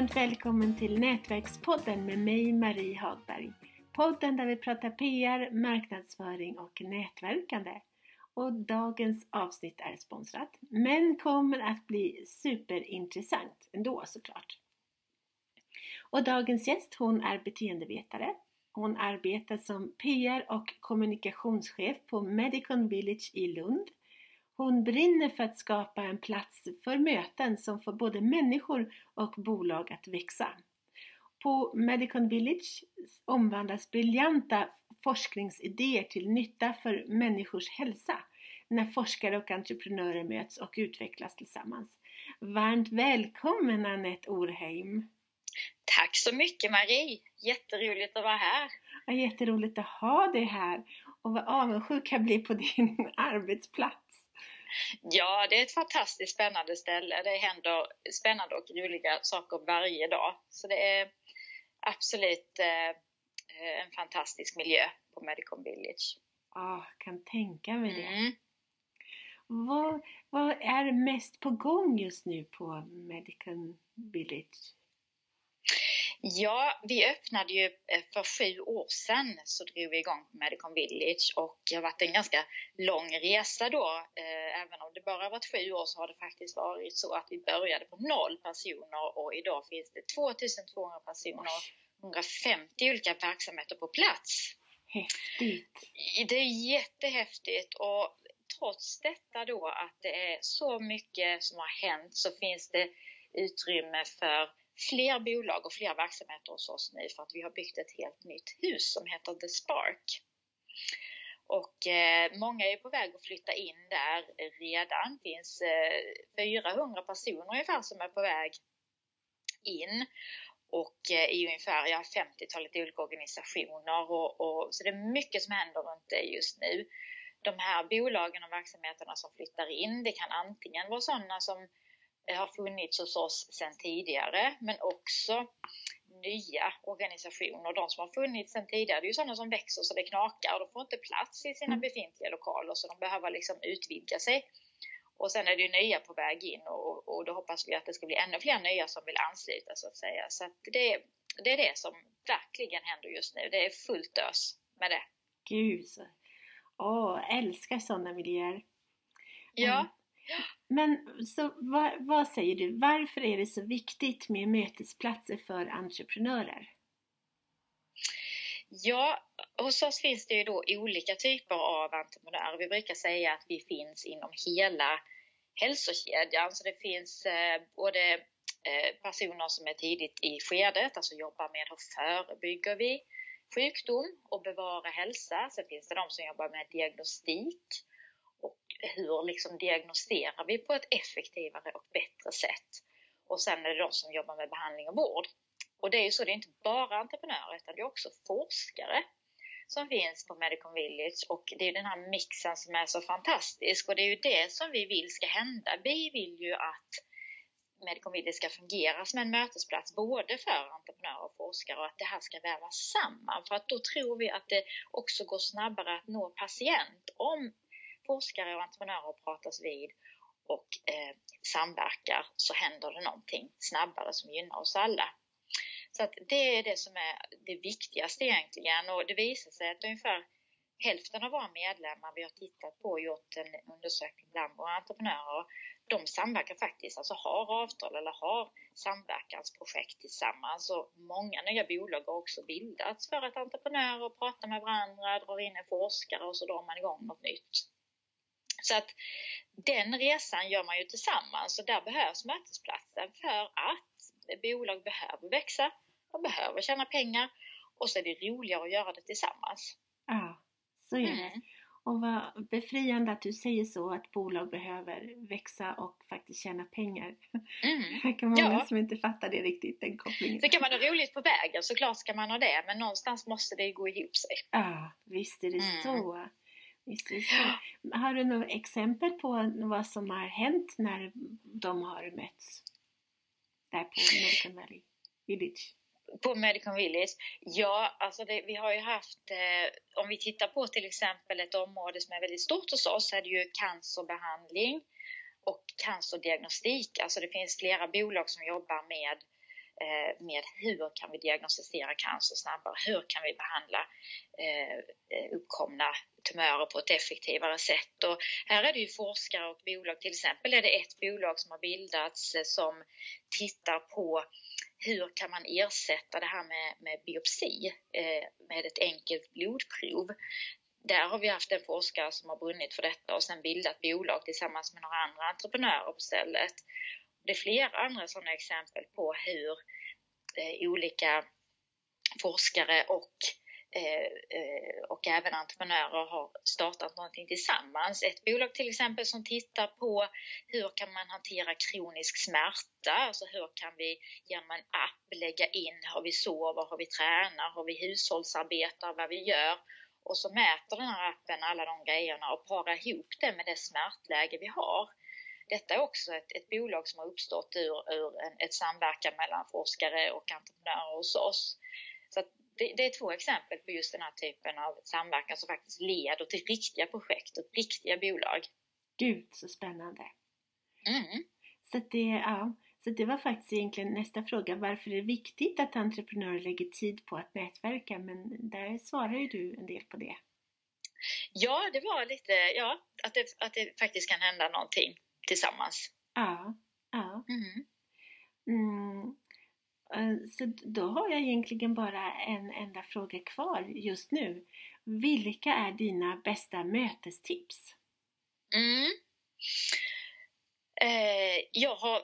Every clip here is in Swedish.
varmt välkommen till Nätverkspodden med mig Marie Hagberg. Podden där vi pratar PR, marknadsföring och nätverkande. Och dagens avsnitt är sponsrat, men kommer att bli superintressant ändå såklart. Och dagens gäst hon är beteendevetare. Hon arbetar som PR och kommunikationschef på Medicon Village i Lund hon brinner för att skapa en plats för möten som får både människor och bolag att växa. På Medicon Village omvandlas briljanta forskningsidéer till nytta för människors hälsa när forskare och entreprenörer möts och utvecklas tillsammans. Varmt välkommen Anette Orheim! Tack så mycket Marie! Jätteroligt att vara här! Ja, jätteroligt att ha dig här och vad avundsjuk jag blir på din arbetsplats. Ja, det är ett fantastiskt spännande ställe. Det händer spännande och roliga saker varje dag. Så det är absolut eh, en fantastisk miljö på Medicon Village. Ja, ah, kan tänka mig det. Mm. Vad, vad är mest på gång just nu på Medicon Village? Ja, vi öppnade ju eh, för sju år sedan så drog vi igång Medicon Village och det har varit en ganska lång resa då. Eh, även om det bara varit sju år så har det faktiskt varit så att vi började på noll personer och idag finns det 2200 personer, 150 olika verksamheter på plats. Häftigt! Det är jättehäftigt och trots detta då att det är så mycket som har hänt så finns det utrymme för fler bolag och fler verksamheter hos oss nu för att vi har byggt ett helt nytt hus som heter The Spark. Och eh, många är på väg att flytta in där redan. Det finns eh, 400 personer ungefär som är på väg in. Och eh, i ungefär ja, 50-talet olika organisationer. Och, och, så det är mycket som händer runt det just nu. De här bolagen och verksamheterna som flyttar in, det kan antingen vara sådana som har funnits hos oss sedan tidigare men också nya organisationer. De som har funnits sedan tidigare, det är ju sådana som växer så det knakar de får inte plats i sina mm. befintliga lokaler så de behöver liksom utvidga sig. Och sen är det ju nya på väg in och, och då hoppas vi att det ska bli ännu fler nya som vill ansluta så att säga. Så att det, det är det som verkligen händer just nu. Det är fullt ös med det. Gud. Åh, älskar sådana miljöer. Ja. Men så vad, vad, säger du, varför är det så viktigt med mötesplatser för entreprenörer? Ja, hos oss finns det ju då olika typer av entreprenörer. Vi brukar säga att vi finns inom hela hälsokedjan. Så det finns eh, både eh, personer som är tidigt i skedet, alltså jobbar med hur förebygger vi sjukdom och bevarar hälsa. Sen finns det de som jobbar med diagnostik hur liksom diagnostiserar vi på ett effektivare och bättre sätt. Och sen är det de som jobbar med behandling och vård. Och det är ju så, det är inte bara entreprenörer utan det är också forskare som finns på Medicon Village och det är den här mixen som är så fantastisk och det är ju det som vi vill ska hända. Vi vill ju att Medicon Village ska fungera som en mötesplats både för entreprenörer och forskare och att det här ska vävas samman för att då tror vi att det också går snabbare att nå patient om forskare och entreprenörer pratas vid och eh, samverkar så händer det någonting snabbare som gynnar oss alla. Så att det är det som är det viktigaste egentligen och det visar sig att ungefär hälften av våra medlemmar vi har tittat på och gjort en undersökning bland våra entreprenörer, de samverkar faktiskt, alltså har avtal eller har samverkansprojekt tillsammans och många nya bolag har också bildats för att entreprenörer pratar med varandra, drar in en forskare och så drar man igång något nytt. Så att den resan gör man ju tillsammans och där behövs mötesplatsen för att bolag behöver växa, de behöver tjäna pengar och så är det roligare att göra det tillsammans. Ja, så är det. Mm. Och vad befriande att du säger så, att bolag behöver växa och faktiskt tjäna pengar. Mm. Det kan många ja. som inte fattar det riktigt, den kopplingen. Så kan man ha roligt på vägen, såklart ska man ha det, men någonstans måste det gå ihop sig. Ja, visst är det mm. så. Visst. Har du några exempel på vad som har hänt när de har mötts? Där på American Valley Village? På Medicon Village? Ja, alltså det, vi har ju haft, eh, om vi tittar på till exempel ett område som är väldigt stort hos oss, så är det ju cancerbehandling och cancerdiagnostik. Alltså det finns flera bolag som jobbar med eh, med hur kan vi diagnostisera cancer snabbare? Hur kan vi behandla eh, eh uppkomna tumörer på ett effektivare sätt? Och här är det ju forskare och bolag, till exempel är det ett bolag som har bildats eh, som tittar på hur kan man ersätta det här med, med biopsi eh, med ett enkelt blodprov? Där har vi haft en forskare som har brunnit för detta och sen bildat bolag tillsammans med några andra entreprenörer på stället. Det är flera andra sådana exempel på hur eh, olika forskare och Eh, eh, och även entreprenörer har startat någonting tillsammans. Ett bolag till exempel som tittar på hur kan man hantera kronisk smärta, alltså hur kan vi genom en app lägga in hur vi sover, hur vi tränar, hur vi hushållsarbetar, vad vi gör och så mäter den här appen alla de grejerna och parar ihop det med det smärtläge vi har. Detta är också ett, ett bolag som har uppstått ur, ur en, ett samverkan mellan forskare och entreprenörer hos oss. Så det, det, är två exempel på just den här typen av samverkan som faktiskt leder till riktiga projekt och riktiga bolag. Gud så spännande! Mm. Så, det, ja, så det var faktiskt egentligen nästa fråga, varför är det viktigt att entreprenörer lägger tid på att nätverka? Men där svarar ju du en del på det. Ja, det var lite, ja, att det, att det faktiskt kan hända någonting tillsammans. Ja, ja. Mm. Mm. Eh, så då har jag egentligen bara en enda fråga kvar just nu. Vilka är dina bästa mötestips? Mm. Eh, jag har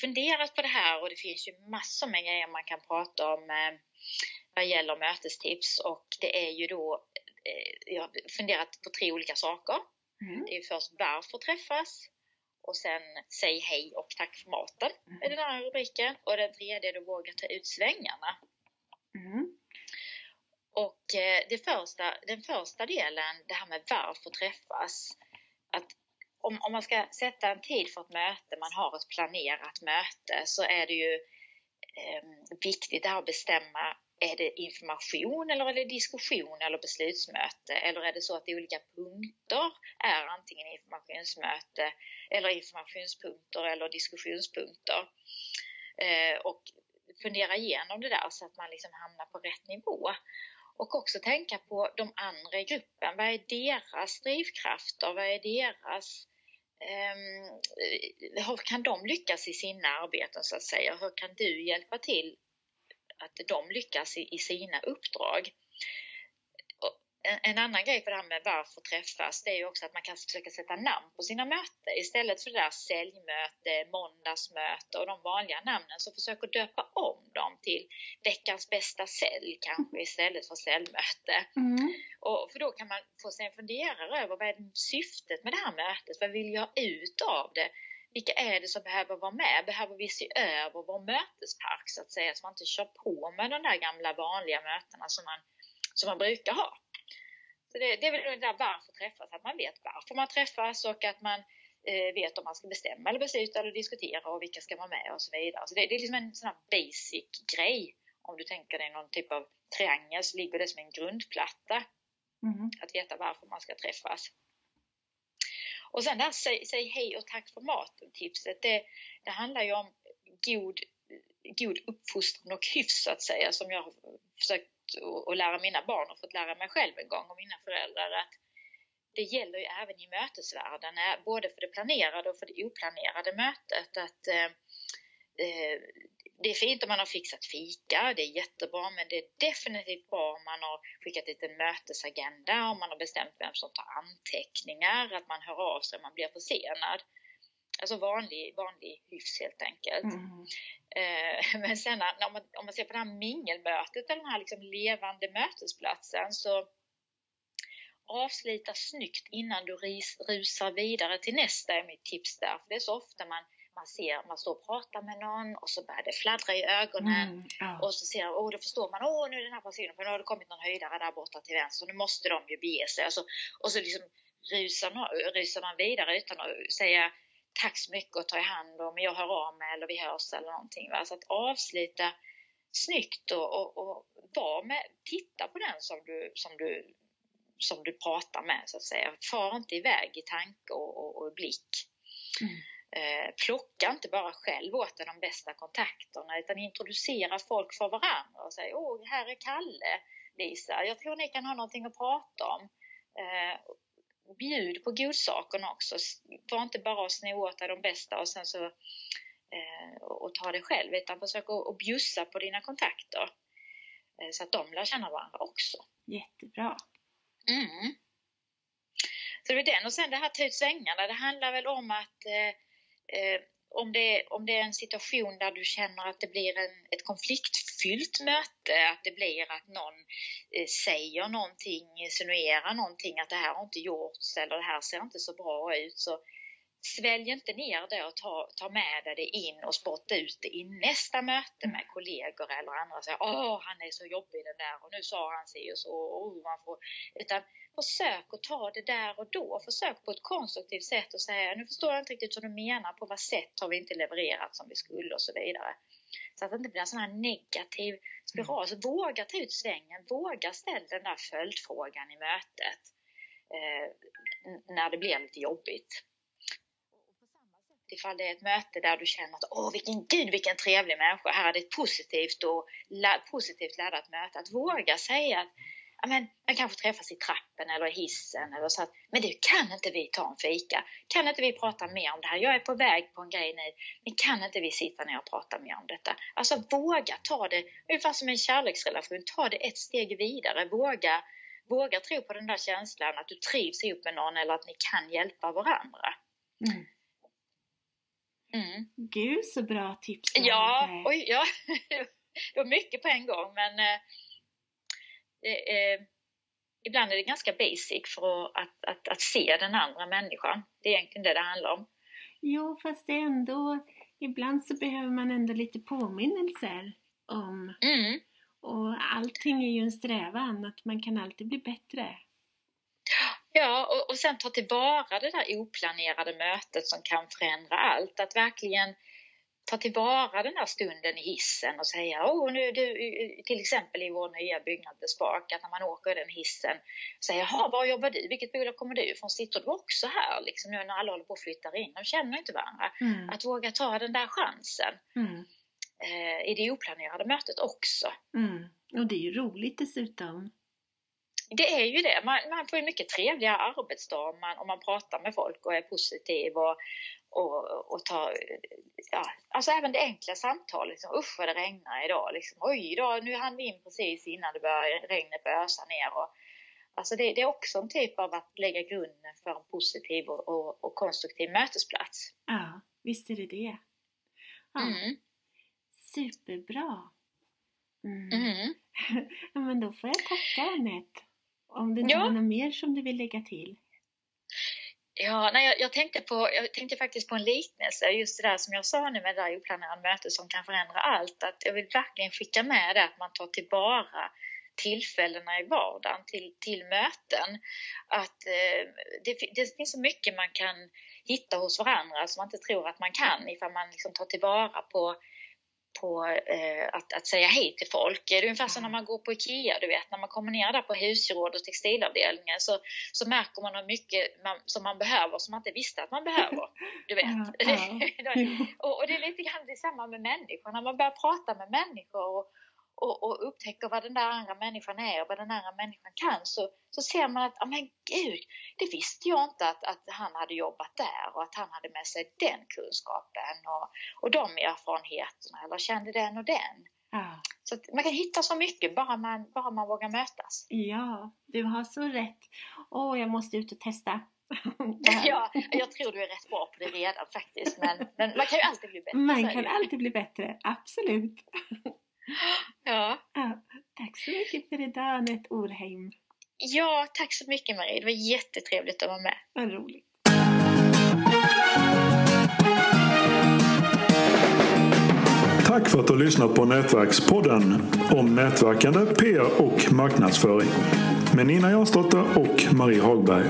funderat på det här och det finns ju massor med grejer man kan prata om eh, vad gäller mötestips och det är ju då, eh, jag har funderat på tre olika saker. Mm. Det är först varför träffas, och sen säg hej och tack för maten mm. är den här rubriken. Och den tredje är då våga ta ut svängarna. Mm. Och eh, det första, den första delen, det här med varför träffas. Att om, om man ska sätta en tid för ett möte, man har ett planerat möte, så är det ju eh, viktigt att bestämma är det information eller är det diskussion eller beslutsmöte? Eller är det så att olika punkter är antingen informationsmöte eller informationspunkter eller diskussionspunkter? Eh, och fundera igenom det där så att man liksom hamnar på rätt nivå. Och också tänka på de andra i gruppen. Vad är deras drivkrafter? Vad är deras Um, hur kan de lyckas i sina arbeten så att säga? Hur kan du hjälpa till att de lyckas i, i sina uppdrag. En, en, annan grej på det här med varför träffas, det är ju också att man kan försöka sätta namn på sina möten. Istället för det där säljmöte, måndagsmöte och de vanliga namnen, så försök att döpa om dem till veckans bästa sälj kanske istället för säljmöte. Mm. Och för då kan man få sig en funderare över vad är syftet med det här mötet? Vad vill jag ut av det? Vilka är det som behöver vara med? Behöver vi se över vår mötespark så att säga, så man inte kör på med de där gamla vanliga mötena som man, som man brukar ha? Så det, det är väl det där varför träffas, att man vet varför man träffas och att man eh, vet om man ska bestämma eller besluta eller diskutera och vilka ska vara med och så vidare. Så det, det är liksom en sån här basic grej. Om du tänker dig någon typ av triangel så ligger det som en grundplatta. Mm. Att veta varför man ska träffas. Och sen där säg, säg hej och tack för maten-tipset. Det, det handlar ju om god, god uppfostran och hyfs så att säga som jag har försökt att lära mina barn och fått lära mig själv en gång och mina föräldrar att det gäller ju även i mötesvärlden, eh, både för det planerade och för det oplanerade mötet. Att eh, eh det är fint om man har fixat fika, det är jättebra, men det är definitivt bra om man har skickat ut en mötesagenda, om man har bestämt vem som tar anteckningar, att man hör av sig om man blir försenad. Alltså vanlig, vanlig hyfs helt enkelt. Mm. Eh, men sen om man, om man ser på det här mingelmötet, eller den här liksom levande mötesplatsen, så avsluta snyggt innan du rusar vidare till nästa är mitt tips där. För det är så ofta man man ser, man står och pratar med någon och så börjar det fladdra i ögonen mm, ja. och så ser man, oh, då förstår man, åh nu är den här personen, för nu har det kommit någon höjdare där borta till vänster, nu måste de ju bege sig. Och så, och så liksom rusar, rusar man vidare utan att säga tack så mycket och ta i hand om jag hör av mig eller vi hörs eller någonting. Va? Så att avsluta snyggt och, och, och var med, titta på den som du, som du som du pratar med så att säga. Far inte iväg i tanke och, och, och blick. Mm. Eh, plocka inte bara själv åt de bästa kontakterna utan introducera folk för varandra och säga åh, här är Kalle, Lisa, jag tror ni kan ha någonting att prata om. Eh, bjud på godsakerna också. Var inte bara och sno åt de bästa och sen så eh, och ta det själv utan försök att bjussa på dina kontakter eh, så att de lär känna varandra också. Jättebra. Mm. Så det är den och sen det här ta ut svängarna. Det handlar väl om att eh, eh, om, det, om det är en situation där du känner att det blir en, ett konfliktfyllt möte, att det blir att någon eh, säger någonting, insinuerar någonting, att det här har inte gjorts eller det här ser inte så bra ut, så svälj inte ner det och ta, ta med dig det in och spotta ut det i nästa möte med kollegor eller andra. Säga, Åh, han är så jobbig den där och nu sa han sig och så. Och man får, utan försök att ta det där och då. Försök på ett konstruktivt sätt och säga, nu förstår jag inte riktigt vad du menar, på vad sätt har vi inte levererat som vi skulle och så vidare. Så att det inte blir en sån här negativ spiral. Så våga ta ut svängen, våga ställa den där följdfrågan i mötet eh, när det blir lite jobbigt ifall det är ett möte där du känner att åh vilken gud vilken trevlig människa, här är det ett positivt och positivt laddat möte. Att våga säga att men, man kanske träffas i trappen eller i hissen eller så att, men du kan inte vi ta en fika? Kan inte vi prata mer om det här? Jag är på väg på en grej nu, men kan inte vi sitta ner och prata mer om detta? Alltså våga ta det, ungefär som en kärleksrelation, ta det ett steg vidare, våga, våga tro på den där känslan att du trivs ihop med någon eller att ni kan hjälpa varandra. Mm. Mm. Gud så bra tips! Ja, oj, ja. det var mycket på en gång men eh, eh, ibland är det ganska basic för att, att, att, att, se den andra människan. Det är egentligen det det handlar om. Jo, fast det är ändå, ibland så behöver man ändå lite påminnelser om mm. och allting är ju en strävan, att man kan alltid bli bättre. Ja, och, och sen ta tillvara det där oplanerade mötet som kan förändra allt. Att verkligen ta tillvara den här stunden i hissen och säga, åh, nu du, till exempel i vår nya byggnad The Spark, att när man åker i den hissen, säga, jaha, var jobbar du? Vilket bolag kommer du ifrån? Sitter du också här liksom nu när alla håller på att flytta in? De känner inte varandra. Mm. Att våga ta den där chansen. Mm. Eh, I det oplanerade mötet också. Mm. Och det är ju roligt dessutom. Det är ju det. Man, man får en mycket trevligare arbetsdag om man, om man pratar med folk och är positiv och, och, och tar, ja, alltså även det enkla samtalet, liksom, usch vad det regnar idag, liksom, oj då, nu hann vi in precis innan det började regnet började ösa ner. Och, alltså det, det, är också en typ av att lägga grunden för en positiv och, och, och konstruktiv mötesplats. Ja, visst är det det. Ja. Mm. Superbra! Mm. Mm. men då får jag tacka Anette. Om det ja. var något mer som du vill lägga till? Ja, nej, jag, jag, tänkte på, jag tänkte faktiskt på en liknelse, just det där som jag sa nu med det där oplanerade mötet som kan förändra allt. Att jag vill verkligen skicka med det att man tar tillvara tillfällena i vardagen till, till möten. Att eh, det, det, finns så mycket man kan hitta hos varandra som man inte tror att man kan ifall man liksom tar tillvara på på eh, att, att säga hej till folk. Det är ungefär som när man går på IKEA, du vet, när man kommer ner där på husgeråd och textilavdelningen så, så märker man hur mycket man, som man behöver som man inte visste att man behöver. Du vet. Ja, ja. och, och, det är lite grann detsamma med människor, när man börjar prata med människor och, och, och upptäcker vad den där andra människan är och vad den andra människan kan så, så ser man att, oh, men gud, det visste jag inte att, att han hade jobbat där och att han hade med sig den kunskapen och, och de erfarenheterna eller kände den och den. Ja. Så man kan hitta så mycket bara man, bara man vågar mötas. Ja, du har så rätt. Åh, oh, jag måste ut och testa. ja, jag tror du är rätt bra på det redan faktiskt. Men, men man kan ju alltid bli bättre. Man kan alltid bli bättre, absolut. Ja. ja. Tack så mycket för idag Anette Orheim. Ja, tack så mycket Marie. Det var jättetrevligt att vara med. Vad roligt. Tack för att du har lyssnat på Nätverkspodden om nätverkande, PR och marknadsföring med Nina Jansdotter och Marie Hagberg.